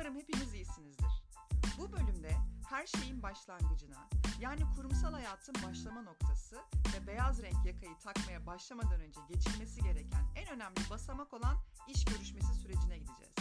Umarım hepiniz iyisinizdir. Bu bölümde her şeyin başlangıcına, yani kurumsal hayatın başlama noktası ve beyaz renk yakayı takmaya başlamadan önce geçilmesi gereken en önemli basamak olan iş görüşmesi sürecine gideceğiz.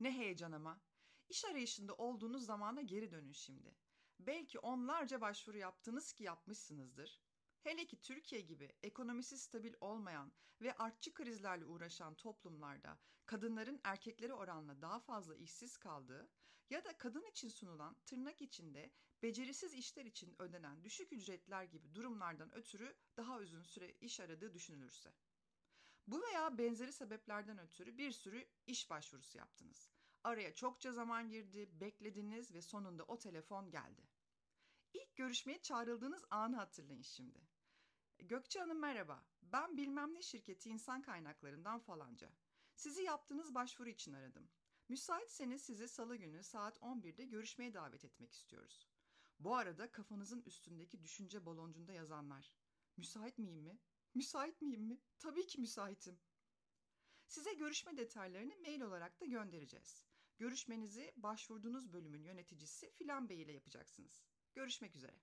Ne heyecan ama. İş arayışında olduğunuz zamana geri dönün şimdi. Belki onlarca başvuru yaptınız ki yapmışsınızdır. Hele ki Türkiye gibi ekonomisi stabil olmayan ve artçı krizlerle uğraşan toplumlarda kadınların erkeklere oranla daha fazla işsiz kaldığı ya da kadın için sunulan tırnak içinde becerisiz işler için ödenen düşük ücretler gibi durumlardan ötürü daha uzun süre iş aradığı düşünülürse. Bu veya benzeri sebeplerden ötürü bir sürü iş başvurusu yaptınız. Araya çokça zaman girdi, beklediniz ve sonunda o telefon geldi. İlk görüşmeye çağrıldığınız anı hatırlayın şimdi. Gökçe Hanım merhaba. Ben bilmem ne şirketi insan kaynaklarından falanca. Sizi yaptığınız başvuru için aradım. Müsaitseniz sizi salı günü saat 11'de görüşmeye davet etmek istiyoruz. Bu arada kafanızın üstündeki düşünce baloncunda yazanlar. Müsait miyim mi? Müsait miyim mi? Tabii ki müsaitim. Size görüşme detaylarını mail olarak da göndereceğiz. Görüşmenizi başvurduğunuz bölümün yöneticisi Filan Bey ile yapacaksınız. Görüşmek üzere.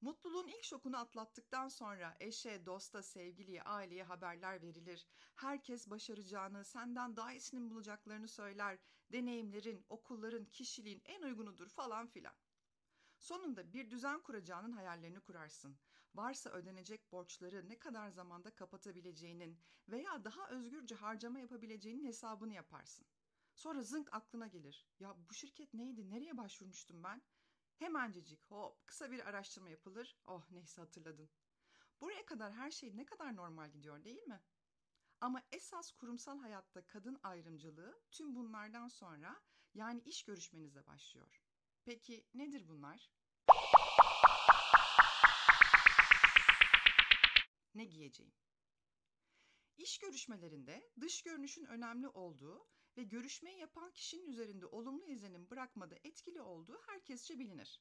Mutluluğun ilk şokunu atlattıktan sonra eşe, dosta, sevgiliye, aileye haberler verilir. Herkes başaracağını, senden daha iyisini bulacaklarını söyler. Deneyimlerin, okulların, kişiliğin en uygunudur falan filan. Sonunda bir düzen kuracağının hayallerini kurarsın. Varsa ödenecek borçları ne kadar zamanda kapatabileceğinin veya daha özgürce harcama yapabileceğinin hesabını yaparsın. Sonra zınk aklına gelir. Ya bu şirket neydi? Nereye başvurmuştum ben? Hemencecik hop kısa bir araştırma yapılır. Oh neyse hatırladın. Buraya kadar her şey ne kadar normal gidiyor değil mi? Ama esas kurumsal hayatta kadın ayrımcılığı tüm bunlardan sonra yani iş görüşmenizde başlıyor. Peki nedir bunlar? Ne giyeceğim? İş görüşmelerinde dış görünüşün önemli olduğu ve görüşmeyi yapan kişinin üzerinde olumlu izlenim bırakmada etkili olduğu herkesçe bilinir.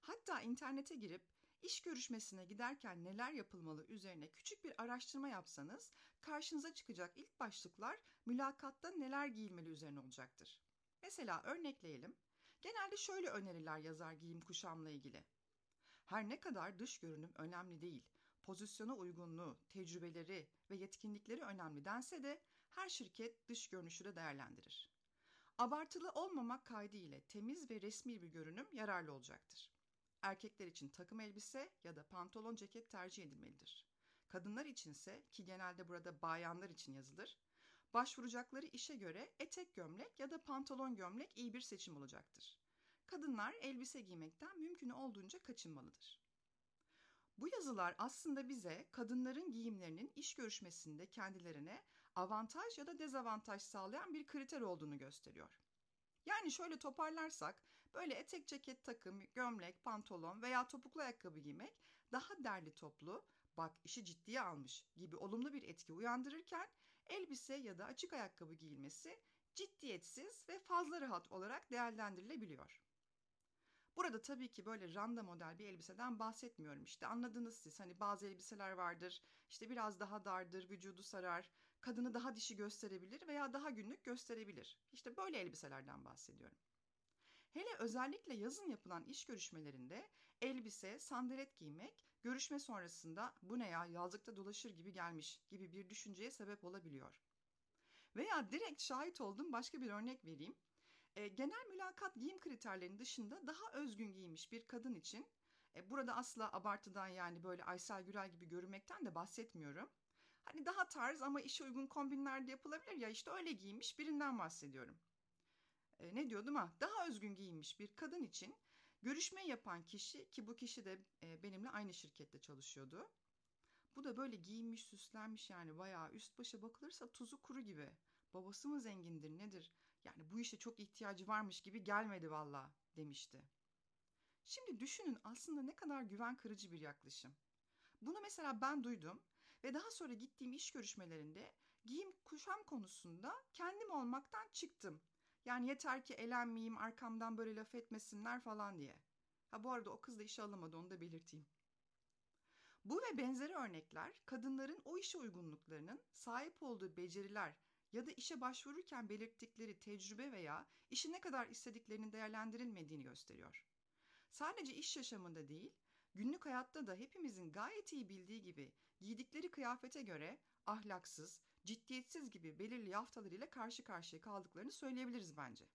Hatta internete girip iş görüşmesine giderken neler yapılmalı üzerine küçük bir araştırma yapsanız karşınıza çıkacak ilk başlıklar mülakatta neler giyilmeli üzerine olacaktır. Mesela örnekleyelim. Genelde şöyle öneriler yazar giyim kuşamla ilgili. Her ne kadar dış görünüm önemli değil, pozisyona uygunluğu, tecrübeleri ve yetkinlikleri önemli dense de her şirket dış görünüşü de değerlendirir. Abartılı olmamak kaydı ile temiz ve resmi bir görünüm yararlı olacaktır. Erkekler için takım elbise ya da pantolon ceket tercih edilmelidir. Kadınlar içinse ki genelde burada bayanlar için yazılır, başvuracakları işe göre etek gömlek ya da pantolon gömlek iyi bir seçim olacaktır. Kadınlar elbise giymekten mümkün olduğunca kaçınmalıdır. Bu yazılar aslında bize kadınların giyimlerinin iş görüşmesinde kendilerine avantaj ya da dezavantaj sağlayan bir kriter olduğunu gösteriyor. Yani şöyle toparlarsak böyle etek ceket takım, gömlek, pantolon veya topuklu ayakkabı giymek daha derli toplu, bak işi ciddiye almış gibi olumlu bir etki uyandırırken elbise ya da açık ayakkabı giyilmesi ciddiyetsiz ve fazla rahat olarak değerlendirilebiliyor. Burada tabii ki böyle randa model bir elbiseden bahsetmiyorum. İşte anladınız siz hani bazı elbiseler vardır işte biraz daha dardır, vücudu sarar, kadını daha dişi gösterebilir veya daha günlük gösterebilir. İşte böyle elbiselerden bahsediyorum. Hele özellikle yazın yapılan iş görüşmelerinde elbise, sandalet giymek görüşme sonrasında bu ne ya yazlıkta dolaşır gibi gelmiş gibi bir düşünceye sebep olabiliyor. Veya direkt şahit olduğum başka bir örnek vereyim. E, genel mülakat giyim kriterlerinin dışında daha özgün giymiş bir kadın için e, burada asla abartıdan yani böyle Aysel Gürel gibi görünmekten de bahsetmiyorum. Hani daha tarz ama işe uygun kombinlerde yapılabilir ya işte öyle giymiş birinden bahsediyorum. E, ne diyordum ha? Daha özgün giyinmiş bir kadın için görüşme yapan kişi ki bu kişi de e, benimle aynı şirkette çalışıyordu. Bu da böyle giyinmiş, süslenmiş yani bayağı üst başa bakılırsa tuzu kuru gibi. Babası mı zengindir nedir? Yani bu işe çok ihtiyacı varmış gibi gelmedi valla demişti. Şimdi düşünün aslında ne kadar güven kırıcı bir yaklaşım. Bunu mesela ben duydum ve daha sonra gittiğim iş görüşmelerinde giyim kuşam konusunda kendim olmaktan çıktım. Yani yeter ki elenmeyeyim, arkamdan böyle laf etmesinler falan diye. Ha bu arada o kız da işe alamadı onu da belirteyim. Bu ve benzeri örnekler kadınların o işe uygunluklarının sahip olduğu beceriler ya da işe başvururken belirttikleri tecrübe veya işi ne kadar istediklerinin değerlendirilmediğini gösteriyor. Sadece iş yaşamında değil, günlük hayatta da hepimizin gayet iyi bildiği gibi giydikleri kıyafete göre ahlaksız, ciddiyetsiz gibi belirli yaftalarıyla karşı karşıya kaldıklarını söyleyebiliriz bence.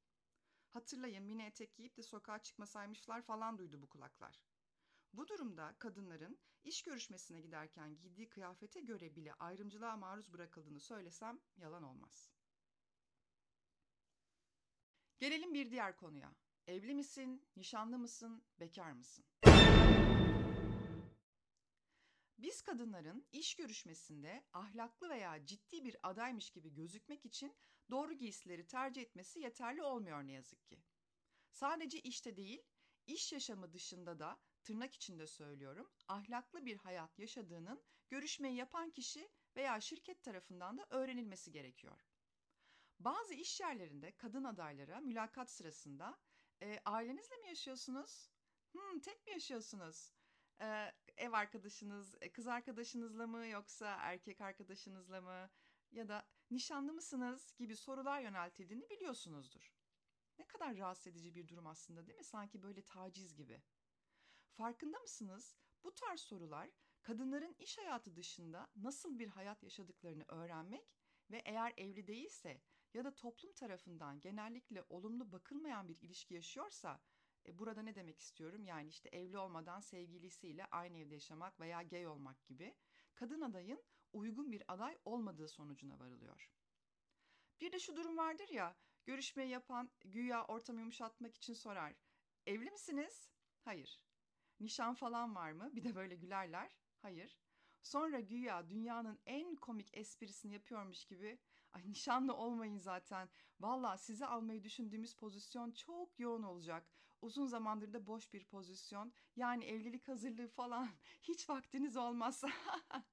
Hatırlayın mini etek giyip de sokağa çıkmasaymışlar falan duydu bu kulaklar. Bu durumda kadınların iş görüşmesine giderken giydiği kıyafete göre bile ayrımcılığa maruz bırakıldığını söylesem yalan olmaz. Gelelim bir diğer konuya. Evli misin, nişanlı mısın, bekar mısın? Biz kadınların iş görüşmesinde ahlaklı veya ciddi bir adaymış gibi gözükmek için doğru giysileri tercih etmesi yeterli olmuyor ne yazık ki. Sadece işte değil, iş yaşamı dışında da tırnak içinde söylüyorum, ahlaklı bir hayat yaşadığının görüşmeyi yapan kişi veya şirket tarafından da öğrenilmesi gerekiyor. Bazı iş yerlerinde kadın adaylara mülakat sırasında e, ailenizle mi yaşıyorsunuz? Hmm, tek mi yaşıyorsunuz? E, ev arkadaşınız, e, kız arkadaşınızla mı yoksa erkek arkadaşınızla mı? Ya da nişanlı mısınız gibi sorular yöneltildiğini biliyorsunuzdur. Ne kadar rahatsız edici bir durum aslında değil mi? Sanki böyle taciz gibi. Farkında mısınız? Bu tarz sorular kadınların iş hayatı dışında nasıl bir hayat yaşadıklarını öğrenmek ve eğer evli değilse ya da toplum tarafından genellikle olumlu bakılmayan bir ilişki yaşıyorsa burada ne demek istiyorum? Yani işte evli olmadan sevgilisiyle aynı evde yaşamak veya gay olmak gibi kadın adayın uygun bir aday olmadığı sonucuna varılıyor. Bir de şu durum vardır ya, görüşmeyi yapan güya ortamı yumuşatmak için sorar. Evli misiniz? Hayır. Nişan falan var mı? Bir de böyle gülerler. Hayır. Sonra güya dünyanın en komik esprisini yapıyormuş gibi ay nişanlı olmayın zaten. Valla sizi almayı düşündüğümüz pozisyon çok yoğun olacak. Uzun zamandır da boş bir pozisyon. Yani evlilik hazırlığı falan hiç vaktiniz olmazsa.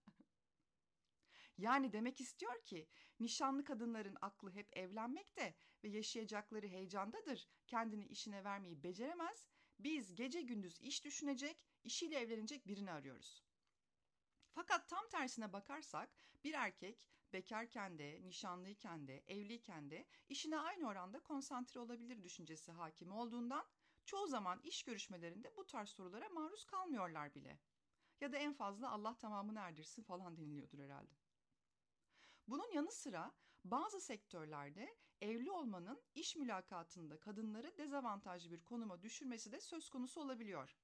yani demek istiyor ki nişanlı kadınların aklı hep evlenmekte ve yaşayacakları heyecandadır. Kendini işine vermeyi beceremez biz gece gündüz iş düşünecek, işiyle evlenecek birini arıyoruz. Fakat tam tersine bakarsak bir erkek bekarken de, nişanlıyken de, evliyken de işine aynı oranda konsantre olabilir düşüncesi hakim olduğundan çoğu zaman iş görüşmelerinde bu tarz sorulara maruz kalmıyorlar bile. Ya da en fazla Allah tamamını erdirsin falan deniliyordur herhalde. Bunun yanı sıra bazı sektörlerde evli olmanın iş mülakatında kadınları dezavantajlı bir konuma düşürmesi de söz konusu olabiliyor.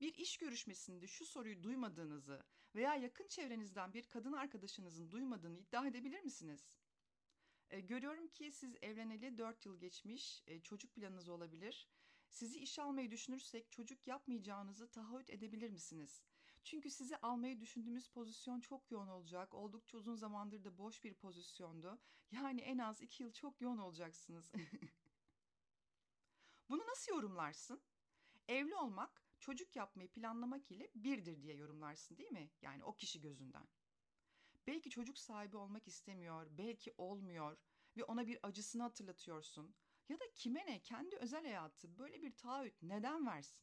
Bir iş görüşmesinde şu soruyu duymadığınızı veya yakın çevrenizden bir kadın arkadaşınızın duymadığını iddia edebilir misiniz? E, görüyorum ki siz evleneli 4 yıl geçmiş, e, çocuk planınız olabilir. Sizi iş almayı düşünürsek çocuk yapmayacağınızı taahhüt edebilir misiniz? Çünkü sizi almayı düşündüğümüz pozisyon çok yoğun olacak. Oldukça uzun zamandır da boş bir pozisyondu. Yani en az iki yıl çok yoğun olacaksınız. Bunu nasıl yorumlarsın? Evli olmak, çocuk yapmayı planlamak ile birdir diye yorumlarsın değil mi? Yani o kişi gözünden. Belki çocuk sahibi olmak istemiyor, belki olmuyor ve ona bir acısını hatırlatıyorsun. Ya da kime ne kendi özel hayatı böyle bir taahhüt neden versin?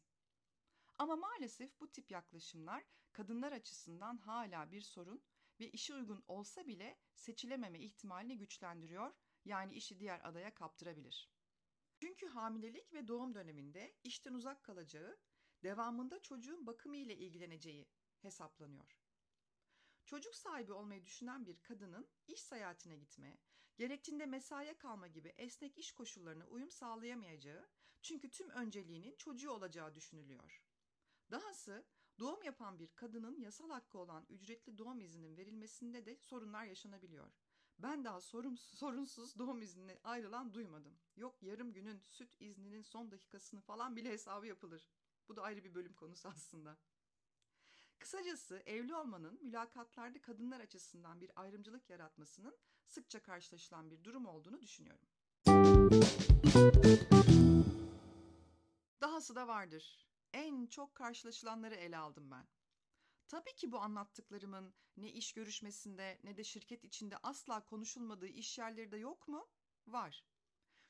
Ama maalesef bu tip yaklaşımlar kadınlar açısından hala bir sorun ve işe uygun olsa bile seçilememe ihtimalini güçlendiriyor yani işi diğer adaya kaptırabilir. Çünkü hamilelik ve doğum döneminde işten uzak kalacağı, devamında çocuğun bakımı ile ilgileneceği hesaplanıyor. Çocuk sahibi olmayı düşünen bir kadının iş seyahatine gitme, gerektiğinde mesaiye kalma gibi esnek iş koşullarına uyum sağlayamayacağı çünkü tüm önceliğinin çocuğu olacağı düşünülüyor. Dahası doğum yapan bir kadının yasal hakkı olan ücretli doğum izninin verilmesinde de sorunlar yaşanabiliyor. Ben daha sorum, sorunsuz doğum iznine ayrılan duymadım. Yok yarım günün süt izninin son dakikasını falan bile hesabı yapılır. Bu da ayrı bir bölüm konusu aslında. Kısacası evli olmanın mülakatlarda kadınlar açısından bir ayrımcılık yaratmasının sıkça karşılaşılan bir durum olduğunu düşünüyorum. Dahası da vardır en çok karşılaşılanları ele aldım ben. Tabii ki bu anlattıklarımın ne iş görüşmesinde ne de şirket içinde asla konuşulmadığı iş yerleri de yok mu? Var.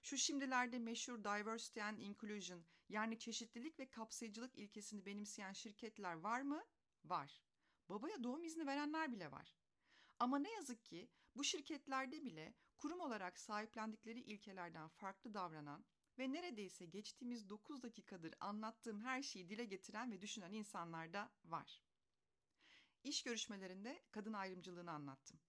Şu şimdilerde meşhur diversity and inclusion yani çeşitlilik ve kapsayıcılık ilkesini benimseyen şirketler var mı? Var. babaya doğum izni verenler bile var. Ama ne yazık ki bu şirketlerde bile kurum olarak sahiplendikleri ilkelerden farklı davranan ve neredeyse geçtiğimiz 9 dakikadır anlattığım her şeyi dile getiren ve düşünen insanlar da var. İş görüşmelerinde kadın ayrımcılığını anlattım.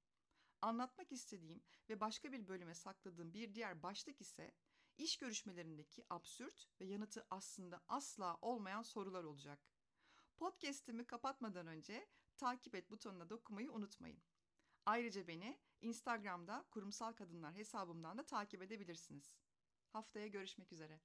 Anlatmak istediğim ve başka bir bölüme sakladığım bir diğer başlık ise iş görüşmelerindeki absürt ve yanıtı aslında asla olmayan sorular olacak. Podcast'imi kapatmadan önce takip et butonuna dokunmayı unutmayın. Ayrıca beni Instagram'da kurumsal kadınlar hesabımdan da takip edebilirsiniz. Haftaya görüşmek üzere.